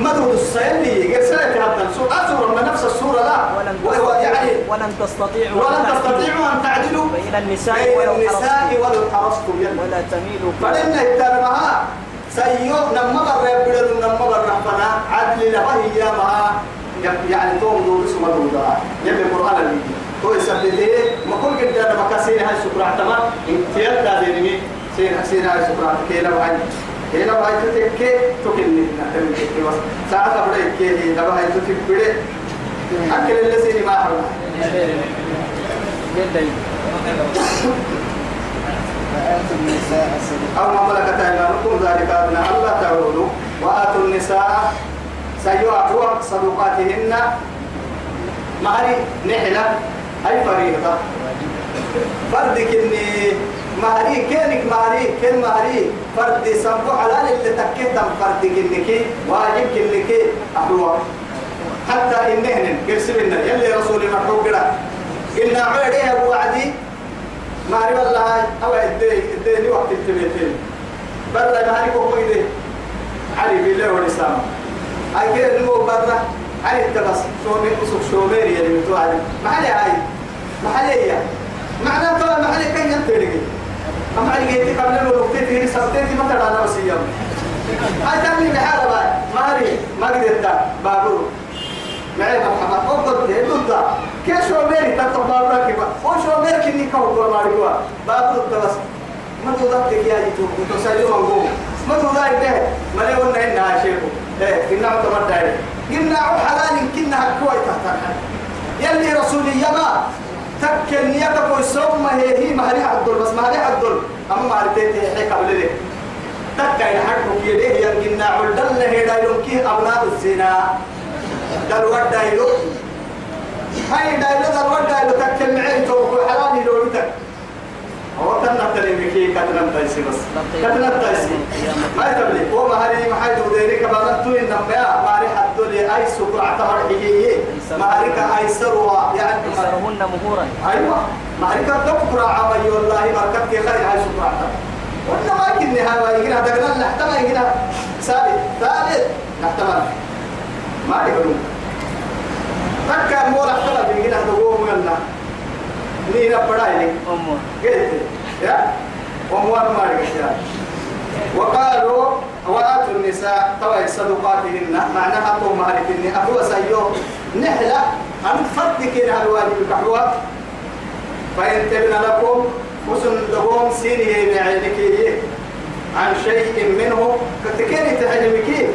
مدرود السيلي قال سنة هذا السورة أسورة من نفس السورة لا. ولن يعني ولن تستطيعوا ولن تستطيعوا أن تعدلوا بين النساء بين النساء ولو حرصتم. ولا تميلوا فلن يتنمها سيو نما بر يبدل نما بر رحمنا عدل له هي ما يعني توم دور اسمه دودا يبي القرآن اللي تو يسبته ما كل قد أنا بكسين هاي سكرة تما انتيار لازمني سين سين هاي سكرة كيلا وهاي كيلا وهاي تتكي بس ساعة قبل كي لما هاي تتكي أكل اللي سيني ما صدقات أو ما ملكت أيمانكم ذلك أدنى ألا تعولوا وآتوا النساء سيعطوا صدقاتهن مهري نحلة. أي فريضة. فردك إني مهري كينك مهري كين مهري. فرد سبو حلال اللي تكتم فردك إنك واجب إنك. أحوى حتى إنهن قرسلنا يلي رسولي مرحوب قرأ. قلنا عيدي أبو عدي. أعرف والله أو إدي إدي وقت التبيتين. ما أعرف هو إدي علي بالله والإسلام كده نمو برا. علي التبس. شومي أسوق شوميري اللي متو علي ما علي هاي علي هي معناه ما علي كان ينتهي أما علي جيتي قبل ما وقتي في سبتين ما ترى أنا وسيم هاي تاني بحالة بقى ما علي ما قدرت بابور معي مرحبا أقول ده ضد كيف شو ميري تطلب بابورا كيف هو شو ميري كني كم كل ما رجوا بابور بس ما تودك يا يتو تسألوا مانغو ما تودك ده ما له ولا إن عاشقه إيه كنا متمرد عليه كنا حلال كنا هكوي تحت يلي رسولي يما تكن نيتك ويسوم هي هي مهري عدل بس مهري عدل. أما مهرتين هيك قبل ليه تكا يحكوا كيده يمكننا عدل له دايلون كي أبناء الزنا. دلوات دايلو. هاي دايلو دلوات دايلو. تكل معين توقع حلالي لو لتك هو تنا تلمكي كتنا تايسي بس. كتنا تايسي ما يتبلي هو ما هري ما حد وديري كبارت تو إن نبيا لي أي سكر أعتبر حقيقي ما هري كأيسروا يعني. أكثرهن مهورا. أيوة. هري كدكتور عمي والله مركب كي خير هاي سكر أعتبر. وأنا ما كني هاي يجينا دقنا نحتمل يجينا ثالث. ثالث. نحتمل. ما يقولون تكا مولا أحتمل يجينا دقوم يلا نينا بدايلي أمه قلت. يا. وموان ما رجع وقالوا طوى صدقاتهن معناها تو مالكني أبو سيو نحلة. أن فردك إلى الواجب كحوة فإن تبن لكم وسن لهم سيني بعينك عن شيء منه. كتكيني تهجمك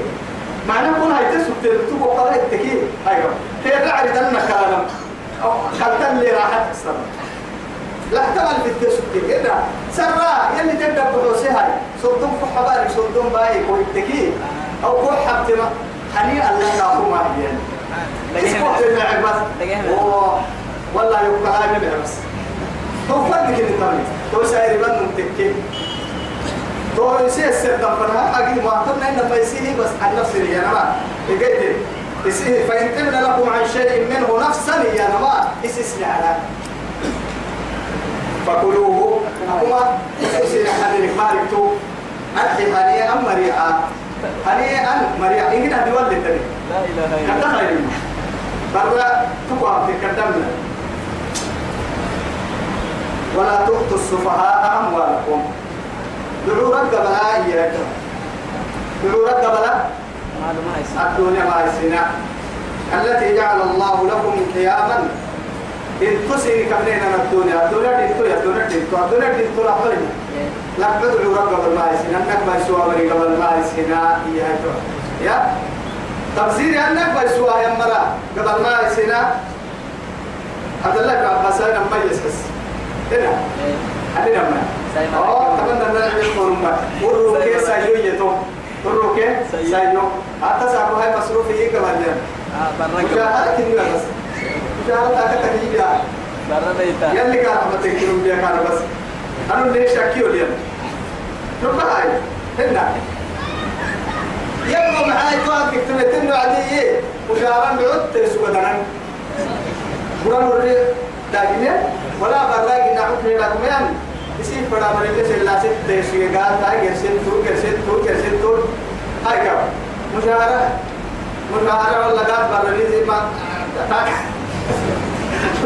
معناه كون هاي تسوق تبقى قرأت تكي أيوه. هي تعرف أن كلام خلتن لي راحت السر لا احتمل في الدسوق كده سرا. يلي تبدأ بحوسها صدوم كحبالي صدوم باي كويتكي أو كل حبتما هنيئا لك أخو ما هي. إسمه المعب بس. والله يبقى هاي من بس. تو فردك اللي تمي تو ساير من تكي تو يصير السر دفرها أجي ما أعتقد إنه فيسيه بس عن نفسي يا نما إجيت يصير فإن تبنى لكم عن شيء منه نفسا يا نما يسيسني على؟ فكلوه. هما يصير حد مالك تو. أنت هنيئا مريعا هنيئا مريعا إنك هدول للتاني لا إله إلا الله. خير برا تقوى تقدمنا ولا تؤتوا السفهاء أموالكم. دعوا رد بلا إياك دعوا رد بلا الدنيا ما يسنا التي جعل الله لكم قياما. إن تسيني كمنين الدنيا. الدنيا دينتو يا الدنيا دينتو الدنيا دينتو لا بلي لا تدعوا رب قبل ما يسنا أنك ما يسوى بري قبل ما يسنا إياك يا تفسير أنك ما يسوى يا مرا قبل ما يسنا عبد الله بن عباس أنا ما يسكس هنا هذه لما سايما آه تمنى ان نعمل قرما وروكي سايو يتو وروكي سايو. سايو حتى سابو هاي مصروف هي كمان آه برا مشاهدة كنيا بس مشاهدة هذا كنيا برا بيتا يلي كان رحمتك كيلو بيا كان بس أنا ليش أكيو اليوم شوف هاي هنا يبقى معاي توقف كتبتين عادية مشاهدة بعد تسوى دنان قرآن ورد داقنا ولا برلاقي نعود لكم يعني يصير بڑا مريض سے لا سے تشوی گار تا گرسن تو گرسن تو گرسن تو هاي كم مشاهدة مشاهدة ولا قاد برلاقي ما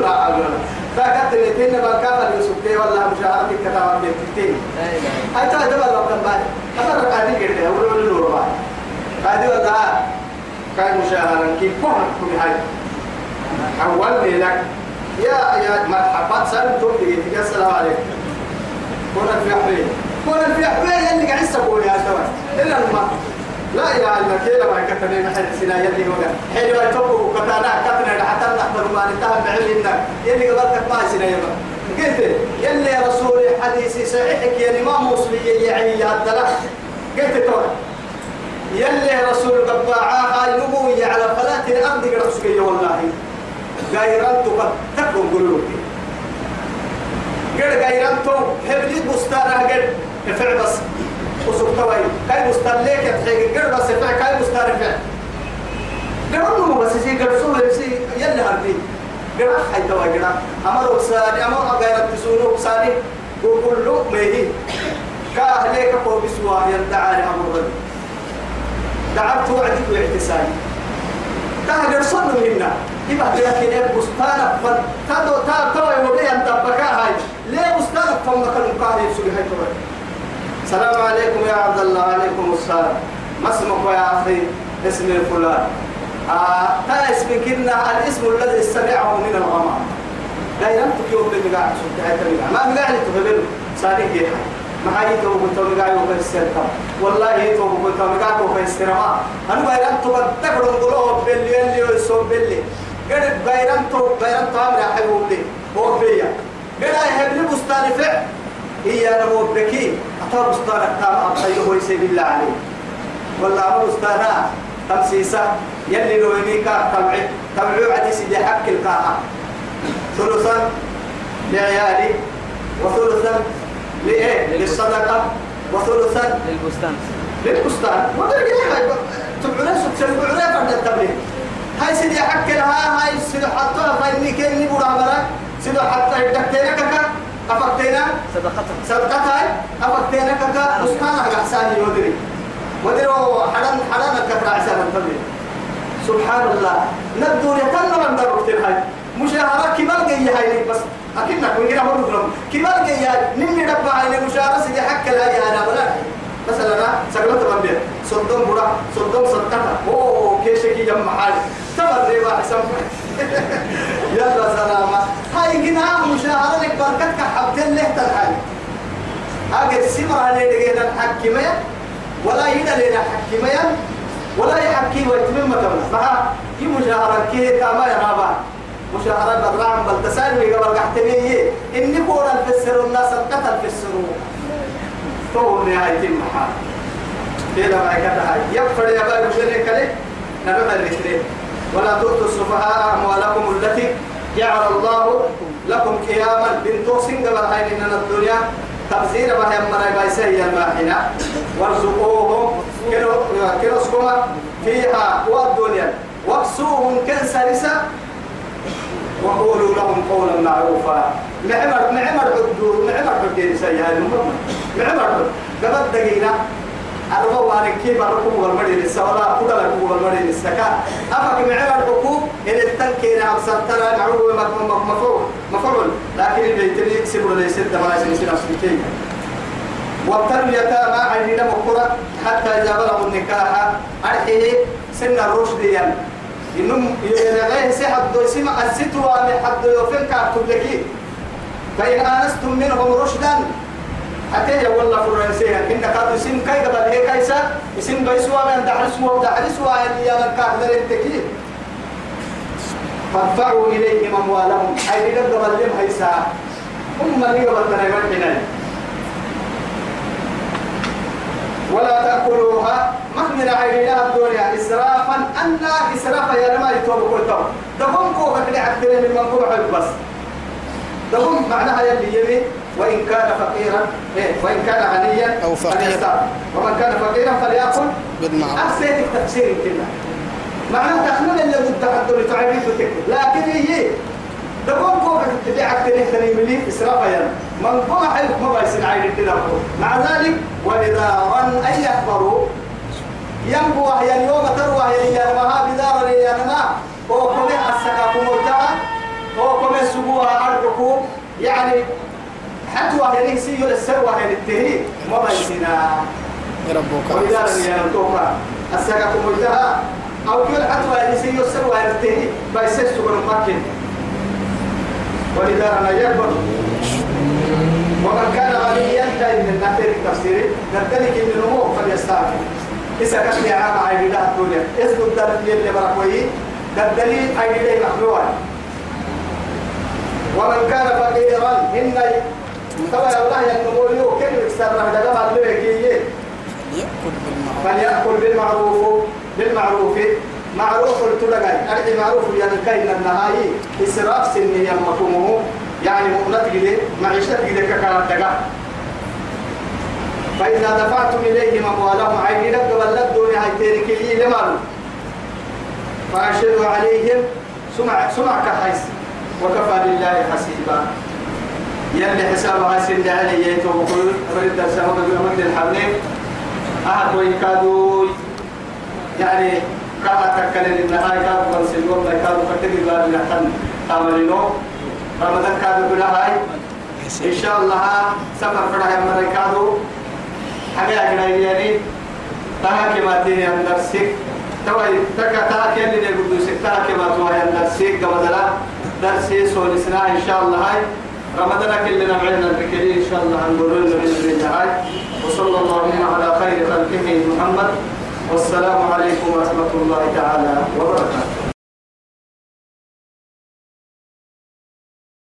لا أقول فقط الاثنين بالكافر يسوكي ولا مشاهدة الكتاب بيتكتين لا إله إلا هاي تا دبل رب بعد أنا رقادي كده أقول له نور بعد هذه ولا كان مشاهدة كي كون كل هاي؟ أول لك يا يا مرحبا سلام توبي السلام عليكم. كون في أحوال كون في أحوال اللي قاعد يسقون يا شباب إلا الماء. لا إلا الله كيلا ما كتبنا محل سنا يلي وقع حين ما يتوقف كتانا كتنا حتى نحضر ما ننتهى بعلمنا يلي قبلتك ما سنا يبا قلت يلي يا رسول حديثي صحيحك يا إمام مسلم يعني يا الدلع قلت ترى يلي يا رسول قبعاها نبوي على فلات الأرض قرصك والله غيران تكون قلوبي قد غيران تو هبلي بستانها قد افع بس وسوق توي كاي بستان ليك يتحيق قد بس افع كاي افع قرنوا بس يجي قرصوا يسي يلي هربي. قد حي توي قد أمر وساني أمر غيران تسونو وساني وكل له ميهي كأهليك قوم بسوا يندعاني أمر ربي. دعبت وعدك واعتساني تهجر صنو منا يبقى لكن إيه بستان فن تدو تا تو يودي أن تبكى هاي ليه بستان فن مكان مكان يسوي هاي تو السلام عليكم يا عبد الله عليكم السلام. ما اسمك يا أخي؟ اسمي فلان. آه اسمك كنا الاسم الذي سمعه من الغمام. لا ينطق يوم بمقاع سبت هاي تمقاع ما مقاع لتفبل صادق يا معاي تو كنت مقاع يوم بستان والله تو كنت مقاع تو بستان ما. أنا بيران تو بتكرم قلوب بلي اللي ويسوم بلي. قد بيران تو بيران تو أمر حبوب لي هو بيا قد أهل لي بستان فع هي أنا هو بكي أتى بستان التام أبطيه هو يسيب الله عليه. والله أبو بستانا تمسيسة. يلي لو يميكا تبعي تبعي عدي سيدي حق القاعة. ثلثا لعيالي. وثلثا لإيه؟ للصدقة. وثلثا للبستان. للبستان. هاي. تبعنا سبت تبعنا فرد التبليغ هاي سيدي حق لها. هاي سيدي حطها. فايني كين نبورا مرا سيدي حطها. يدكتينا كاكا أفكتينا صدقته صدقتها هاي أفكتينا كاكا بستان على حساني يودري ودروا حرام حرام كفر عسان التبليغ سبحان الله ندور يتنى من دروكتين هاي. مشاهرة كبار جاي هاي؟ بس أكيد نكون كده مرة فرم كبار جاي نمي دبا هاي مشاهرة سيدي حق لها يا أنا بلا مثلا أنا سقلت بندير صدام بڑا صدام صدقها أوه كيشكي يم حاج تمر ريبا حسام يلا سلامة. هاي جنا مشاهرة لك بركتك حبتين له تنحل أجد سمر عليه لقينا الحكمة ولا يدا لنا حكمة ولا يحكي ويتمم مثلا فها هي مشاهرة كي كما يرابا مشاهرة بدرعم بل تسالي قبل قحتني إني قول الفسر الناس القتل في السنو تو نهاية المحال كده ما كده يغفر يا باي وشريك لك نبغى الاثنين ولا تؤتوا السفهاء أموالكم التي جعل الله لكم قياما بنتو سنجبر هاي من الدنيا تفسير بها من بايسي الماحنة وارزقوهم كنو كنوسكما فيها والدنيا واكسوهم كنسرسا وقولوا لهم قولا معروفا. معمر معمر حدود معمر حدود سيئة معمر قبل دقيقة أربعة وأنا كيف أركب والمدين السوالا كذا لكم والمدين السكا أفك معنا الحقوق إن التنكير عم سرتنا معروف مفعول مفعول. لكن البيتني يكسب ولا يسد ما يسد نفسه وابتلوا اليتامى عيننا مكرة حتى إذا بلغوا النكاح أرحيه سن الرشد يعني إنهم يلغيه سيحد يسمع الستوى من حد يوفين كاكتب لكي. فإن آنستم منهم رشدا حتى والله فرنسيا إن كاد اسم كي قبل هيك كيسا اسم بيسوا من دحرس مو دحرس وعلى يا من كاد التكي فادفعوا إليهم أموالهم. أي قد قبل لهم هيسا. هم اللي قبل تنين ولا تأكلوها. مخمن عينها الدنيا إسرافا. أن إسرافا يا لما يتوب كل تو دهم كوبا كده عكتين من منقوع بس. دهم معناها يلي يمي وإن كان فقيرا إيه وإن كان غنيا أو فقيرا. ومن كان فقيرا فليأكل. بالمعروف. أحسيت التفسير كده معناها تخمن اللي ضد تعبين بتكتب لكن هي دقوم كوكا تبيعك تنهتني ملي إسرافا يعني من قوم حيث ما بيسن عين التدبر مع ذلك وإذا ظن أن يخبروا ينبوه يعني يوم تروه يعني ما بدار يعني ما هو كم السكاكم مرتعا هو كم سبوها أرجوكم يعني حتى يعني سيو السروة يعني التهي ما بيسنا ربك وإذا يعني توما السكاكم مرتعا أو كل حتى يعني سيو السروة يعني التهي بيسس سبحان مكين ولذا أنا يكبر ومن كان غنيا دائما نحتاج التفسير نبتلك من النمو فليستعفي إذا كان عيني لا الدنيا. اسم الدرب اللي بركوي عيني لا مخلوع ومن كان فقيرا. إن توا يا الله ينمو يو كل يكسر لك يأكل بالمعروف. فليأكل بالمعروف بالمعروف. معروف التلقاي. أرجع معروف يعني كاين النهاية. إسراف سنه يمكمه يعني مؤنت جدي معيشة جدي ككارت دقا. فإذا دفعتم إليهم أموالهم لك بلد دون هاي تيرك لي لمال. فأشهدوا عليهم سمع سمع كحيس وكفى لله حسيبا. يلي حسابها سند علي يتوب كل فرد السماء بمد الحبلين أحد ويكادوا يعني كما تكلم النهاية كادوا بنسل والله كادوا فتقل باب نحن تعملينو رمضان كادوا كل هاي. إن شاء الله سفر فرح يمر كادوا حاجة يعني تاكي ما تيني أندر سيك توي تكا تاكي اللي نقول سيك تاكي ما توي أندر سيك قبضلا. درسي سولسنا إن شاء الله هاي. رمضان كلنا معنا البكري إن شاء الله نقول لنا بإذن هاي وصلى الله على خير خلقه محمد. والسلام عليكم ورحمة الله تعالى وبركاته.